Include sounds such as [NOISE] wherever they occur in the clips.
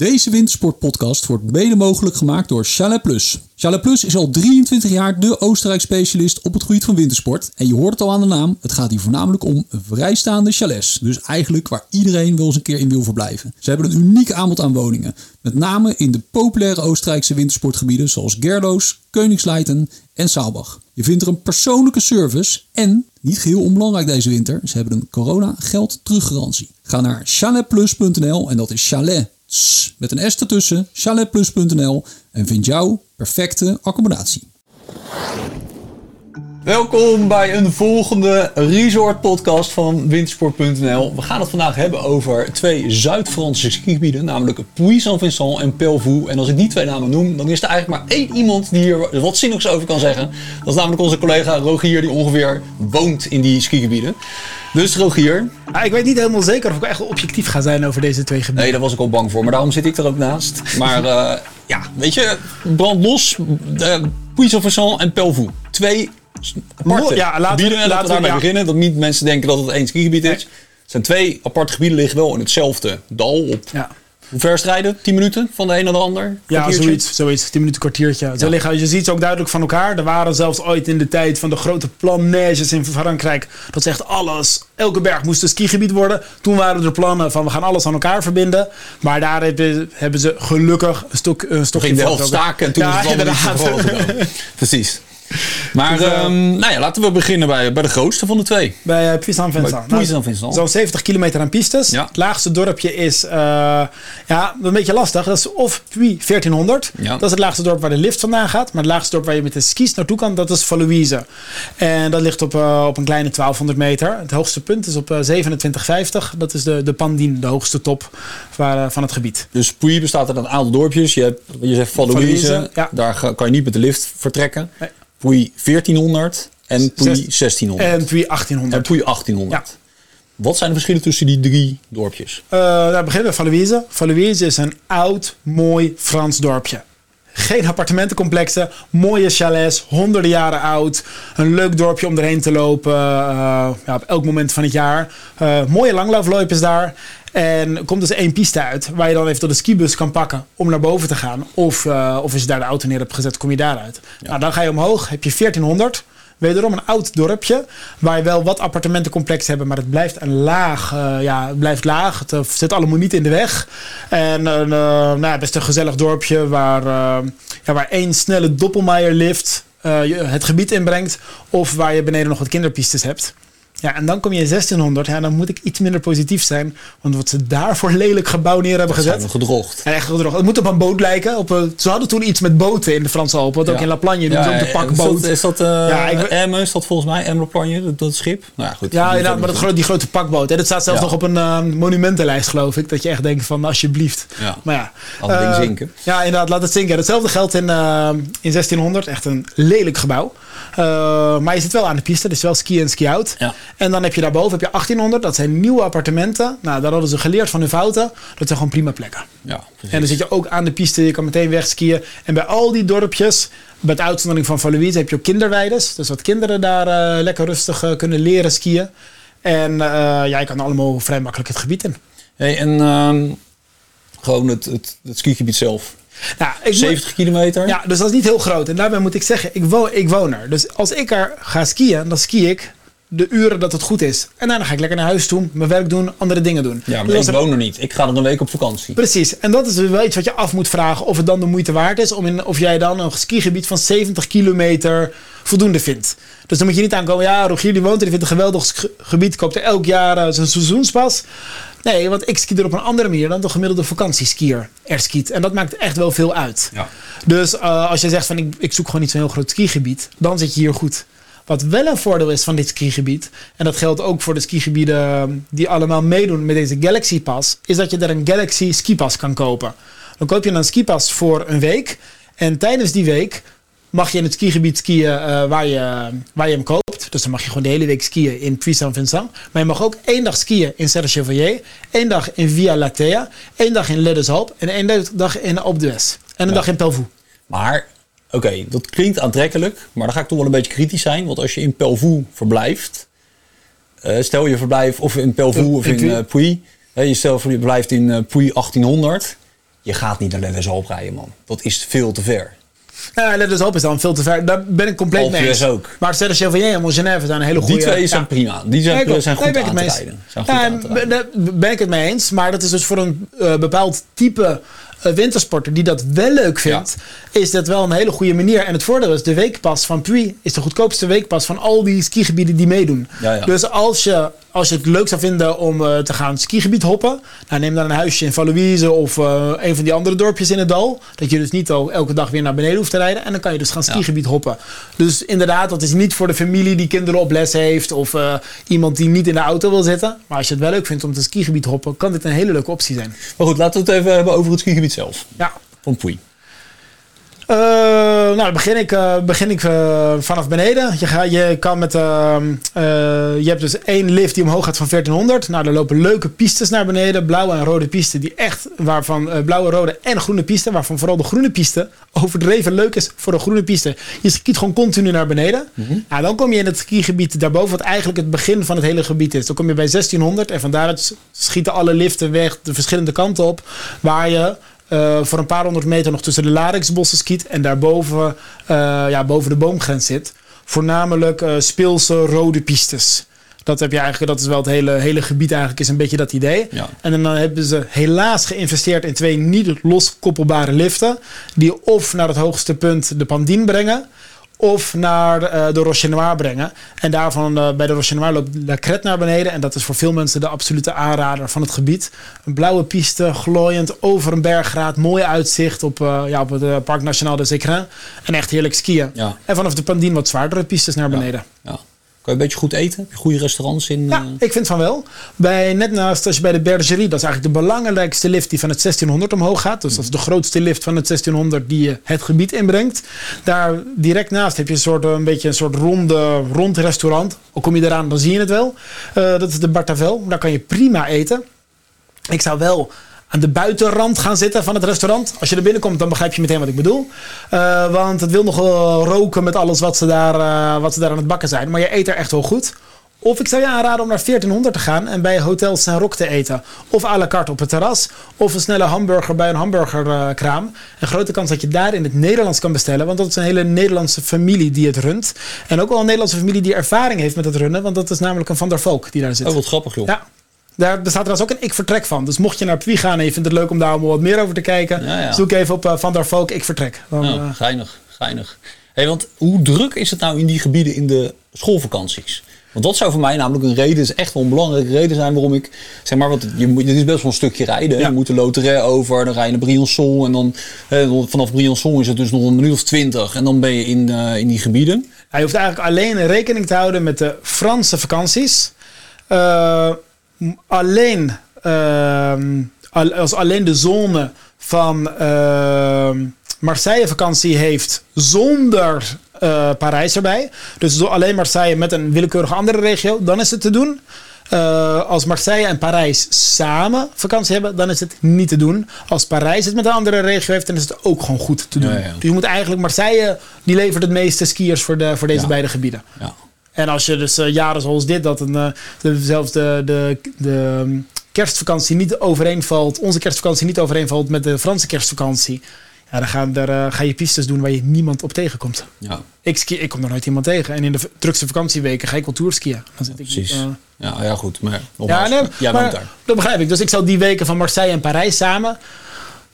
Deze wintersportpodcast wordt mede mogelijk gemaakt door Chalet Plus. Chalet Plus is al 23 jaar de Oostenrijk specialist op het gebied van wintersport. En je hoort het al aan de naam, het gaat hier voornamelijk om vrijstaande chalets. Dus eigenlijk waar iedereen wel eens een keer in wil verblijven. Ze hebben een uniek aanbod aan woningen. Met name in de populaire Oostenrijkse wintersportgebieden zoals Gerloos, Koningsleiten en Saalbach. Je vindt er een persoonlijke service en, niet geheel onbelangrijk deze winter, ze hebben een corona geld teruggarantie. Ga naar chaletplus.nl en dat is chalet met een S ertussen, chaletplus.nl en vind jouw perfecte accommodatie. Welkom bij een volgende resort podcast van wintersport.nl. We gaan het vandaag hebben over twee Zuid-Franse skigebieden, namelijk Puy-Saint-Vincent en Pelvoux. En als ik die twee namen noem, dan is er eigenlijk maar één iemand die hier wat zinnigs over kan zeggen. Dat is namelijk onze collega Rogier, die ongeveer woont in die skigebieden. Dus Rogier. Ah, ik weet niet helemaal zeker of ik echt objectief ga zijn over deze twee gebieden. Nee, daar was ik al bang voor, maar daarom zit ik er ook naast. Maar uh, ja, weet je, brand los. Uh, en Pelvoux. Twee aparte ja, laten gebieden. Laten we daarmee ja. beginnen. Dat niet mensen denken dat het één skigebied is. Het zijn twee aparte gebieden, liggen wel in hetzelfde dal. Op ja. Hoe ver strijden? 10 minuten van de een naar de ander? Ja, zoiets, zoiets. 10 minuten, kwartiertje. Ze liggen, je ziet ze ook duidelijk van elkaar. Er waren zelfs ooit in de tijd van de grote planèges in Frankrijk. Dat zegt alles. Elke berg moest een skigebied worden. Toen waren er plannen van we gaan alles aan elkaar verbinden. Maar daar hebben, hebben ze gelukkig een, stok, een stokje Ging de helft staken en toen ja, is het allemaal [LAUGHS] Precies. Maar dus, uh, nou ja, laten we beginnen bij, bij de grootste van de twee. Bij uh, Puy-Saint-Vincent. Puy-Saint-Vincent. Zo'n 70 kilometer aan pistes. Ja. Het laagste dorpje is uh, ja, een beetje lastig. Dat is of Puy 1400. Ja. Dat is het laagste dorp waar de lift vandaan gaat. Maar het laagste dorp waar je met de skis naartoe kan, dat is Valouise. En dat ligt op, uh, op een kleine 1200 meter. Het hoogste punt is op 2750. Dat is de, de Pandien, de hoogste top waar, van het gebied. Dus Puy bestaat uit een aantal dorpjes. Je, hebt, je zegt Valouise. Ja. Daar kan je niet met de lift vertrekken. Nee. Puy 1400 en Puy 1600. En Puy 1800. En Puy 1800. Ja. Wat zijn de verschillen tussen die drie dorpjes? Uh, daar beginnen we Valouise. Valouise is een oud, mooi Frans dorpje. Geen appartementencomplexen, mooie chalets, honderden jaren oud. Een leuk dorpje om erheen te lopen uh, ja, op elk moment van het jaar. Uh, mooie langlaufloopjes daar. En komt dus één piste uit waar je dan even tot de skibus kan pakken om naar boven te gaan. Of, uh, of als je daar de auto neer hebt gezet, kom je daaruit. Ja. Nou, dan ga je omhoog, heb je 1400. Wederom een oud dorpje waar je wel wat appartementencomplexen hebben, maar het blijft een laag. Uh, ja, het blijft laag. Het uh, zit allemaal niet in de weg. En uh, nou, best een gezellig dorpje waar, ja, waar één snelle doppelmeier-lift het gebied inbrengt. Of waar je beneden nog wat kinderpistes hebt. Ja, en dan kom je in 1600. Ja, dan moet ik iets minder positief zijn. Want wat ze daar voor lelijk gebouw neer hebben dat gezet. Zijn gedroogd. Ja, echt gedroogd. Het moet op een boot lijken. Op een, ze hadden toen iets met boten in de Franse Alpen. Wat ja. ook in La Plagne doen. Ja, de pakboot. Is dat, is dat uh, ja, ik, M, is dat volgens mij M La Plagne, dat, schip? Nou, ja, goed, ja, inderdaad, maar dat die grote pakboot. Hè, dat staat zelfs nog op een uh, monumentenlijst, geloof ik. Dat je echt denkt van, alsjeblieft. Ja. Maar ja. Laat het uh, ding zinken. Ja, inderdaad, laat het zinken. Hetzelfde geldt in, in 1600. Echt een lelijk gebouw. Maar je zit wel aan de piste. Dus wel ski en ski out. En dan heb je daarboven heb je 1800, dat zijn nieuwe appartementen. Nou, daar hadden ze geleerd van hun fouten. Dat zijn gewoon prima plekken. Ja, en dan zit je ook aan de piste, je kan meteen wegskiën. En bij al die dorpjes, met uitzondering van Valouise, heb je ook kinderweides. Dus wat kinderen daar uh, lekker rustig uh, kunnen leren skiën. En ja, je kan allemaal vrij makkelijk het gebied in. Hey, en uh, gewoon het, het, het skigebied zelf. Nou, ik 70 kilometer? Ja, dus dat is niet heel groot. En daarbij moet ik zeggen, ik woon, ik woon er. Dus als ik er ga skiën, dan ski ik de uren dat het goed is. En dan ga ik lekker naar huis toe, mijn werk doen, andere dingen doen. Ja, maar dus ik woon er niet. Ik ga er een week op vakantie. Precies. En dat is wel iets wat je af moet vragen of het dan de moeite waard is. Om in, of jij dan een skigebied van 70 kilometer voldoende vindt. Dus dan moet je niet aankomen, ja, Rogier die woont er, die vindt een geweldig gebied, koopt er elk jaar uh, zijn seizoenspas. Nee, want ik ski er op een andere manier dan de gemiddelde vakantieskier er skiet. En dat maakt echt wel veel uit. Ja. Dus uh, als je zegt van ik, ik zoek gewoon niet zo'n heel groot skigebied, dan zit je hier goed. Wat wel een voordeel is van dit skigebied, en dat geldt ook voor de skigebieden die allemaal meedoen met deze Galaxy Pass, is dat je er een Galaxy skipas kan kopen. Dan koop je een skipas voor een week. En tijdens die week mag je in het skigebied skiën uh, waar, je, waar je hem koopt. Dus dan mag je gewoon de hele week skiën in Puy-Saint-Vincent. Maar je mag ook één dag skiën in Serre Chevalier, één dag in Via Latea, één dag in Leddesalp en één dag in Alpe d'Huez. En een Ja. dag in Pelvoux. Maar, oké, dat klinkt aantrekkelijk. Maar dan ga ik toch wel een beetje kritisch zijn. Want als je in Pelvoux verblijft. eh, stel je verblijft of in Pelvoux of in Puy. eh, je stel je verblijft in eh, Puy 1800. je gaat niet naar Les Alpes rijden, man. Dat is veel te ver. Ja, dat is op is dan veel te ver. Daar ben ik compleet mee eens. ook. Maar Serge Chevalier en Montgenèvre zijn een hele goede... Die twee zijn ja. prima. Die zijn, Nee, zijn goed Nee, aan te. Zijn goed Ja, aan te rijden. ben- daar ben ik het mee eens. Maar dat is dus voor een eh, bepaald type wintersporter die dat wel leuk vindt, is dat wel een hele goede manier. En het voordeel is, de weekpas van Puy is de goedkoopste weekpas van al die skigebieden die meedoen. Ja, ja. Dus als je, als je het leuk zou vinden om eh, te gaan skigebied hoppen, nou, neem dan een huisje in Valouise of eh, een van die andere dorpjes in het dal. Dat je dus niet al elke dag weer naar beneden hoeft te rijden. En dan kan je dus gaan skigebied hoppen. Dus inderdaad, dat is niet voor de familie die kinderen op les heeft of eh, iemand die niet in de auto wil zitten. Maar als je het wel leuk vindt om te skigebied hoppen, kan dit een hele leuke optie zijn. Maar goed, laten we het even hebben over het skigebied zelf. Ja. Van Puy. Eh, nou, dan begin ik, eh, begin ik eh, vanaf beneden. Je, ga, je kan met. ehm, eh, je hebt dus één lift die omhoog gaat van 1400. Nou, er lopen leuke pistes naar beneden. Blauwe en rode pisten. Die echt. Waarvan blauwe, rode en groene pisten. Waarvan vooral de groene piste [LAUGHS] overdreven leuk is voor de groene piste. Je skiet gewoon continu naar beneden. Nou, dan kom je in het skigebied daarboven. Wat eigenlijk het begin van het hele gebied is. Dan kom je bij 1600. En van daaruit schieten alle liften weg de verschillende kanten op. Waar je. Eh, voor een paar honderd meter nog tussen de Larixbossen skiet. En daarboven eh, ja, boven de boomgrens zit. Voornamelijk eh, speelse rode pistes. Dat heb je eigenlijk, dat is wel het hele, hele gebied eigenlijk, is een beetje dat idee. Ja. En dan hebben ze helaas geïnvesteerd in twee niet loskoppelbare liften. Die of naar het hoogste punt de Pandien brengen. Of naar eh, de Roche Noir brengen. En daarvan eh, bij de Roche Noir loopt La Crête naar beneden. En dat is voor veel mensen de absolute aanrader van het gebied. Een blauwe piste, glooiend over een berggraad. Mooi uitzicht op, eh, ja, op het Parc National des Écrins. En echt heerlijk skiën. Ja. En vanaf de Pandien wat zwaardere pistes naar beneden. Ja. Kan je een beetje goed eten? Heb je goede restaurants in? Ja, eh? ik vind van wel. Bij, net naast als je bij de Bergerie, dat is eigenlijk de belangrijkste lift die van het 1600 omhoog gaat. Dus dat is de grootste lift van het 1600 die je het gebied inbrengt. Daar direct naast heb je een soort, een beetje een soort ronde, rond restaurant. Al kom je eraan, dan zie je het wel. Eh, dat is de Bartavel. Daar kan je prima eten. Ik zou wel aan de buitenrand gaan zitten van het restaurant. Als je er binnenkomt, dan begrijp je meteen wat ik bedoel. Eh, want het wil nog wel roken met alles wat ze, daar, eh, wat ze daar aan het bakken zijn. Maar je eet er echt wel goed. Of ik zou je aanraden om naar 1400 te gaan en bij Hotel Saint-Roch te eten. Of à la carte op het terras. Of een snelle hamburger bij een hamburgerkraam. een grote kans dat je daar in het Nederlands kan bestellen. Want dat is een hele Nederlandse familie die het runt. En ook wel een Nederlandse familie die ervaring heeft met het runnen. Want dat is namelijk een Van der Valk die daar zit. Oh, wat grappig joh. Ja. Daar bestaat trouwens ook een ik vertrek van. Dus mocht je naar Puy gaan en je vindt het leuk om daar wat meer over te kijken. Ja, ja. Zoek even op eh, Van der Valk ik vertrek. Dan, Nou, eh, geinig, geinig. Hey, want hoe druk is het nou in die gebieden in de schoolvakanties? Want dat zou voor mij namelijk een reden, is echt wel een belangrijke reden zijn waarom ik, zeg maar, want je moet, dit is best wel een stukje rijden. Ja. Je moet de Loterij over, dan rij je naar Briançon en dan eh, vanaf Briançon is het dus nog een minuut of twintig en dan ben je in, eh, in die gebieden. Hij hoeft eigenlijk alleen rekening te houden met de Franse vakanties. Alleen, ehm, al- als alleen de zone van ehm, Marseille vakantie heeft zonder eh, Parijs erbij. Dus alleen Marseille met een willekeurige andere regio, dan is het te doen. Eh, als Marseille en Parijs samen vakantie hebben, dan is het niet te doen. Als Parijs het met een andere regio heeft, dan is het ook gewoon goed te doen. Ja, ja. Dus je moet eigenlijk Marseille, die levert het meeste skiers voor, de, voor deze Ja. beide gebieden. Ja. En als je dus eh, jaren zoals dit, dat een, eh, zelfs de, de, de ehm, kerstvakantie niet overeenvalt, onze kerstvakantie niet overeenvalt met de Franse kerstvakantie. Ja, dan gaan er, eh, ga je pistes doen waar je niemand op tegenkomt. Ja, Ik, ski, ik kom er nooit iemand tegen. En in de drukste vakantieweken ga ik wel tourskiën. Dan zit ik niet, precies. ja, ja, goed. Maar ja, nee, jij maar daar. dat begrijp ik. Dus ik zal die weken van Marseille en Parijs samen.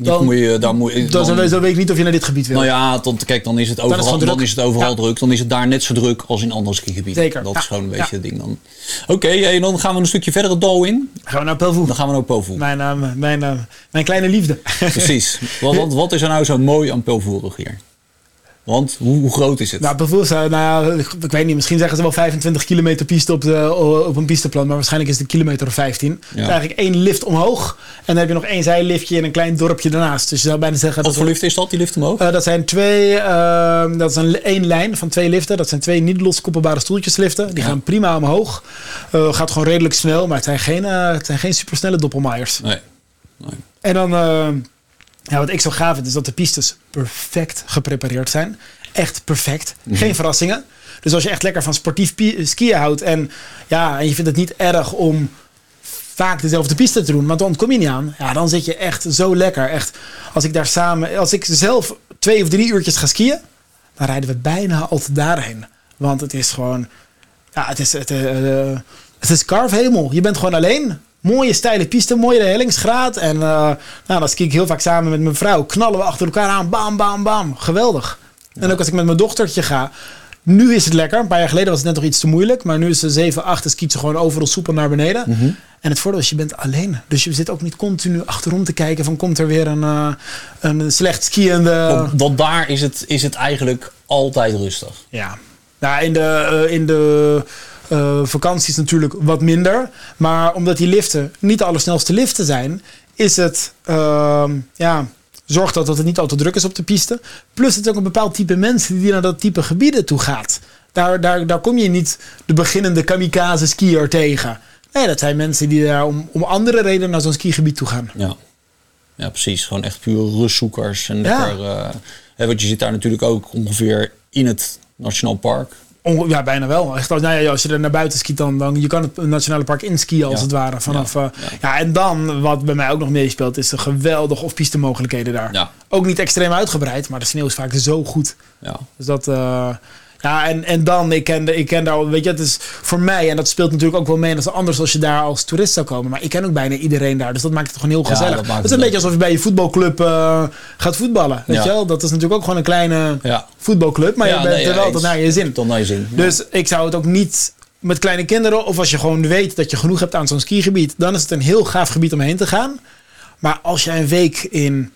Dan- moet je, daar moet je, Dan, dan, dan weet ik niet of je naar dit gebied wil. Nou ja, dan, kijk, dan is het overal, dan druk. is het overal Ja. druk. Dan is het daar net zo druk als in andere skigebieden. Zeker. Dat Ja. is gewoon een Ja. beetje het ding dan. Oké, en dan gaan we een stukje verder het dal in. gaan we naar Pelvoux. Dan gaan we naar Pelvoux. Mijn, mijn, eh, mijn kleine liefde. Precies. Wat, wat, wat is er nou zo mooi aan Pelvoux hier? Want hoe, hoe groot is het? Nou, Pelvoux, nou ja, ik, weet niet, misschien zeggen ze wel 25 kilometer piste op, de, op een pisteplan, maar waarschijnlijk is het een kilometer of 15. Het is eigenlijk één lift omhoog en dan heb je nog één zijliftje in een klein dorpje daarnaast. Dus je zou bijna zeggen... wat voor lift is dat, die lift omhoog? Eh, dat zijn twee, ehm, dat is een één lijn van twee liften. Dat zijn twee niet loskoppelbare stoeltjesliften. Die Ja. gaan prima omhoog. Eh, gaat gewoon redelijk snel, maar het zijn geen, eh, het zijn geen supersnelle doppelmaaiers. nee. nee. En dan, eh, ja, wat ik zo gaaf vind, is dat de pistes perfect geprepareerd zijn. Echt perfect. Mhm. Geen verrassingen. Dus als je echt lekker van sportief skiën houdt en, ja, en je vindt het niet erg om vaak dezelfde piste te doen, want dan ontkom je niet aan. Ja, dan zit je echt zo lekker. Echt, als ik daar samen, als ik zelf twee of drie uurtjes ga skiën, dan rijden we bijna altijd daarheen. Want het is gewoon, ja, het is, het, uh, het is carvehemel. Je bent gewoon alleen. Mooie steile piste, mooie hellingsgraad. En uh, nou, dan ski ik heel vaak samen met mijn vrouw. Knallen we achter elkaar aan, bam, bam, bam. Geweldig. En ook als ik met mijn dochtertje ga, nu is het lekker. Een paar jaar geleden was het net nog iets te moeilijk. Maar nu is ze 7, 8 en skiet ze gewoon overal soepel naar beneden. Mhm. En het voordeel is, je bent alleen. Dus je zit ook niet continu achterom te kijken van komt er weer een, uh, een slecht skiënde... Want, want daar is het, is het eigenlijk altijd rustig. Ja. Nou, in de, uh, in de uh, vakanties natuurlijk wat minder. Maar omdat die liften niet de allersnelste liften zijn... is het... ja, Zorg dat het niet al te druk is op de piste. Plus het is ook een bepaald type mensen die naar dat type gebieden toe gaat. Daar, daar, daar kom je niet de beginnende kamikaze skier tegen. Nee, dat zijn mensen die daar om, om andere redenen naar zo'n skigebied toe gaan. Ja. ja, precies. Gewoon echt puur rustzoekers. En lekker, ja. uh, want je zit daar natuurlijk ook ongeveer in het Nationaal Park. Ja, bijna wel. Echt, nou ja, als je er naar buiten skiet, dan, dan je kan het nationale park inskiën als ja. het ware. Vanaf, ja, ja. Uh, ja, en dan, wat bij mij ook nog meespeelt, is de geweldige off-piste mogelijkheden daar. Ook niet extreem uitgebreid, maar de sneeuw is vaak zo goed. Ja. Dus dat... Uh, ja, en, en dan, ik ken, ik ken daar, weet je, het is voor mij, en dat speelt natuurlijk ook wel mee, dat is anders als je daar als toerist zou komen. Maar ik ken ook bijna iedereen daar, dus dat maakt het gewoon heel gezellig. Ja, het is een beetje alsof je bij je voetbalclub uh, gaat voetballen, weet ja. je wel? Dat is natuurlijk ook gewoon een kleine ja. voetbalclub, maar je bent er wel tot naar je zin. Tot naar je zin. Dus ik zou het ook niet met kleine kinderen, of als je gewoon weet dat je genoeg hebt aan zo'n skigebied, dan is het een heel gaaf gebied om heen te gaan. Maar als je een week in,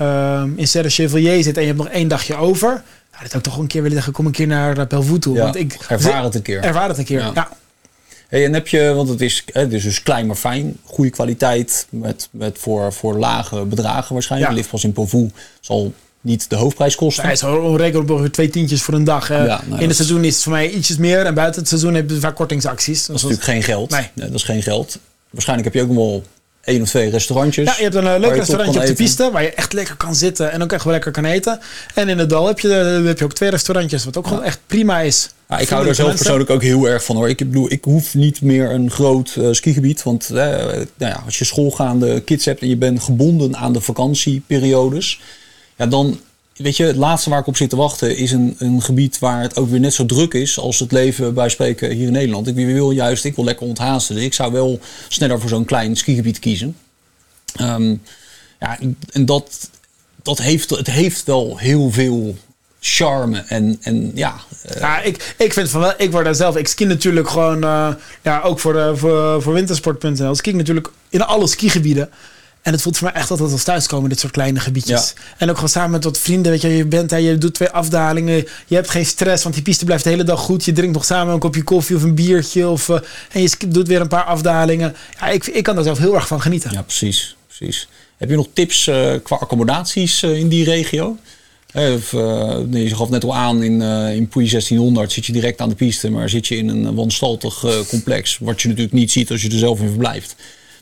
uh, in Serre Chevalier zit en je hebt nog één dagje over, ja, dat zou ik toch een keer willen zeggen, kom een keer naar Pelvoux toe. Ja, want ik ervaar het een keer. Ervaar het een keer, Ja. ja. Hey, en heb je, want het is, het is dus klein maar fijn, goede kwaliteit, met, met voor, voor lage bedragen waarschijnlijk. Ja. Lift pas in Pelvoux zal niet de hoofdprijs kosten. Hij is ongeveer twee tientjes voor een dag. Ja, nou, in dat het seizoen is het voor mij ietsjes meer. En buiten het seizoen heb je vaak kortingsacties. Dat is natuurlijk geen geld. Nee. dat is geen geld. Waarschijnlijk heb je ook nog wel één of twee restaurantjes. Ja, je hebt een eh, leuk restaurantje op de piste waar je echt lekker kan zitten en ook echt wel lekker kan eten. En in het dal heb je, eh, heb je ook twee restaurantjes, wat ook gewoon echt prima is. Ja, ik hou er zelf Mensen. persoonlijk ook heel erg van hoor. Ik bedoel, ik hoef niet meer een groot eh, skigebied. Want nou ja, als je schoolgaande kids hebt en je bent gebonden aan de vakantieperiodes. Ja, dan, weet je, het laatste waar ik op zit te wachten is een, een gebied waar het ook weer net zo druk is als het leven bij spreken hier in Nederland. Ik wil juist, ik wil lekker onthaasten. Ik zou wel sneller voor zo'n klein skigebied kiezen. Ehm, ja, en dat, dat heeft, het heeft wel heel veel charme en, en ja, eh, Ja, ik, ik vind van wel, ik word daar zelf, ik ski natuurlijk gewoon, eh, ja, ook voor, de, voor, voor wintersport.nl, ski ik natuurlijk in alle skigebieden. En het voelt voor mij echt altijd als thuiskomen, dit soort kleine gebiedjes. En ook gewoon samen met wat vrienden, weet je, je bent daar, je doet twee afdalingen, je hebt geen stress, want die piste blijft de hele dag goed. Je drinkt nog samen een kopje koffie of een biertje, of, eh, en je doet weer een paar afdalingen. Ja, ik, ik kan daar zelf heel erg van genieten. Ja, precies. precies. Heb je nog tips eh, qua accommodaties eh, in die regio? Of, nee, je gaf net al aan, in, in Puy 1600 zit je direct aan de piste, maar zit je in een wanstaltig complex, wat je natuurlijk niet ziet als je er zelf in verblijft.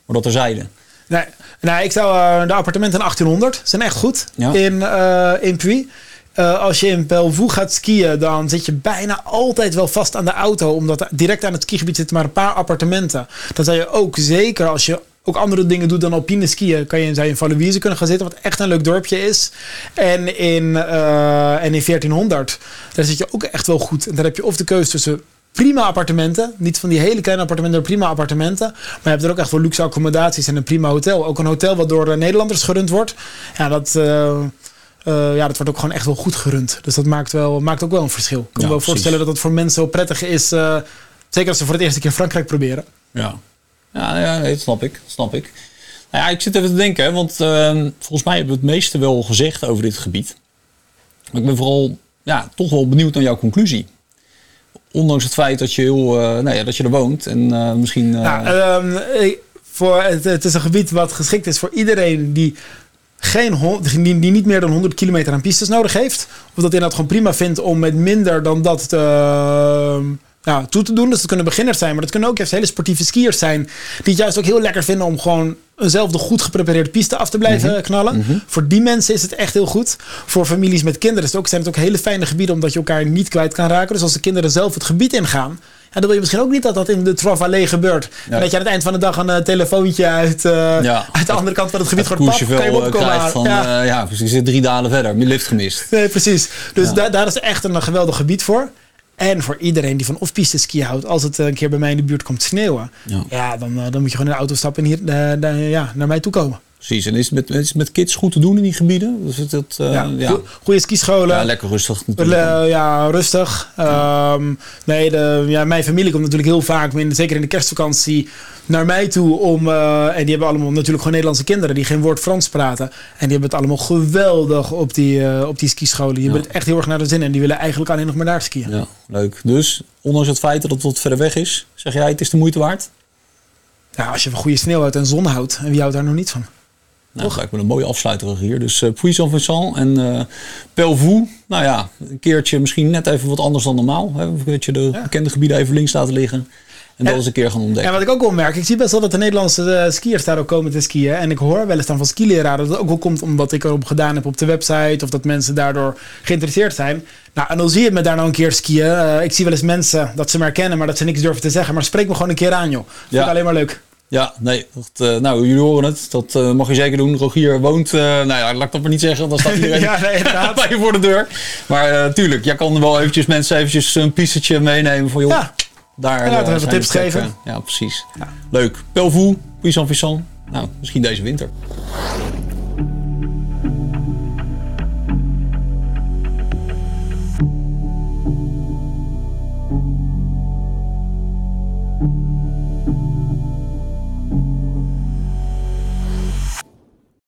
Maar dat terzijde. Nee, nou, ik zou eh, de appartementen in 1800 zijn echt goed Ja. in, eh in Puy. Eh, als je in Pelvoux gaat skiën, dan zit je bijna altijd wel vast aan de auto. Omdat direct aan het skigebied zitten maar een paar appartementen. Dan zou je ook zeker als je ook andere dingen doet dan alpine skiën, kan je, zou je in Valouise kunnen gaan zitten, wat echt een leuk dorpje is. En in, en in 1400, daar zit je ook echt wel goed. En daar heb je of de keuze tussen prima appartementen. Niet van die hele kleine appartementen, prima appartementen. Maar je hebt er ook echt wel luxe accommodaties en een prima hotel. Ook een hotel wat door eh, Nederlanders gerund wordt. Ja, dat, eh, eh, ja, dat wordt ook gewoon echt wel goed gerund. Dus dat maakt, wel, maakt ook wel een verschil. Ik kan Ja, me wel precies. voorstellen dat het voor mensen wel prettig is. zeker als ze voor het eerste keer Frankrijk proberen. Ja, ja, ja dat snap ik. Dat snap ik. Nou ja, ik zit even te denken, hè, want ehm, volgens mij hebben we het meeste wel gezegd over dit gebied. Maar ik ben vooral ja, toch wel benieuwd naar jouw conclusie. Ondanks het feit dat je, heel, eh, nou ja, dat je er woont en eh, misschien... eh, Nou, ehm, voor, het, is een gebied wat geschikt is voor iedereen die, geen, die, die niet meer dan 100 kilometer aan pistes nodig heeft. Of dat inderdaad gewoon prima vindt om met minder dan dat ehm, ja, toe te doen. Dus dat kunnen beginners zijn, maar dat kunnen ook hele sportieve skiers zijn. Die het juist ook heel lekker vinden om gewoon eenzelfde goed geprepareerde piste af te blijven knallen. Voor die mensen is het echt heel goed. Voor families met kinderen is het ook, zijn het ook hele fijne gebieden omdat je elkaar niet kwijt kan raken. Dus als de kinderen zelf het gebied ingaan, Ja, dan wil je misschien ook niet dat dat in de Trois Vallées gebeurt. En dat je aan het eind van de dag een uh, telefoontje uit, uh, Ja. uit de andere kant van het gebied wordt. Pap, kan je eh, opkomen van, Ja. ja. ja, precies. Je zit drie dalen verder. Lift gemist. Nee, precies. Dus daar is echt een geweldig gebied voor. En voor iedereen die van off-piste ski houdt, als het een keer bij mij in de buurt komt sneeuwen, Ja. ja, dan, eh, dan moet je gewoon in de auto stappen en hier eh, daar- ja, naar mij toe komen. Precies. En is het met, is het met kids goed te doen in die gebieden? Dus het, het, ja, ja. goe- Goede skischolen. Ja, lekker rustig natuurlijk. Ja, rustig. Ehm, nee, de, ja, mijn familie komt natuurlijk heel vaak, zeker in de kerstvakantie, naar mij toe. Om, eh, en die hebben allemaal natuurlijk gewoon Nederlandse kinderen die geen woord Frans praten. En die hebben het allemaal geweldig op die, eh, op die skischolen. Die hebben het echt heel erg naar de zin en die willen eigenlijk alleen nog maar daar skiën. Ja, leuk. Dus, ondanks het feit dat het wat verder weg is, zeg jij het is de moeite waard? Ja, als je van goede sneeuw houdt en zon houdt, en wie houdt daar nog niet van? Nou, ga ik met een mooie afsluiter hier. Dus uh, Puy-Saint-Vincent en eh Pelvoux. Nou ja, een keertje misschien net even wat anders dan normaal. Hè? Dat je de bekende gebieden even links laten liggen. En dat eens een keer gaan ontdekken. En wat ik ook wel merk, ik zie best wel dat de Nederlandse eh, skiers daar ook komen te skiën. En ik hoor wel eens dan van skileraren dat het ook wel komt omdat ik erop gedaan heb op de website. Of dat mensen daardoor geïnteresseerd zijn. Nou, en dan zie je me daar nou een keer skiën. Eh, ik zie wel eens mensen dat ze me herkennen, maar dat ze niks durven te zeggen. Maar spreek me gewoon een keer aan, joh. Vind Ja. ik alleen maar leuk. Ja, nee. Dat, eh, nou, jullie horen het. Dat eh, mag je zeker doen. Rogier woont... eh, nou ja, laat ik dat maar niet zeggen. Dan staat [LAUGHS] iedereen ja, nee, [LAUGHS] bij je voor de deur. Maar tuurlijk, jij kan wel eventjes mensen eventjes een pistetje meenemen. Van, joh, Ja. daar eh, even tips geven. Ja, precies. Leuk. Pelvoux, Puy-Saint-Vincent. Nou, misschien deze winter.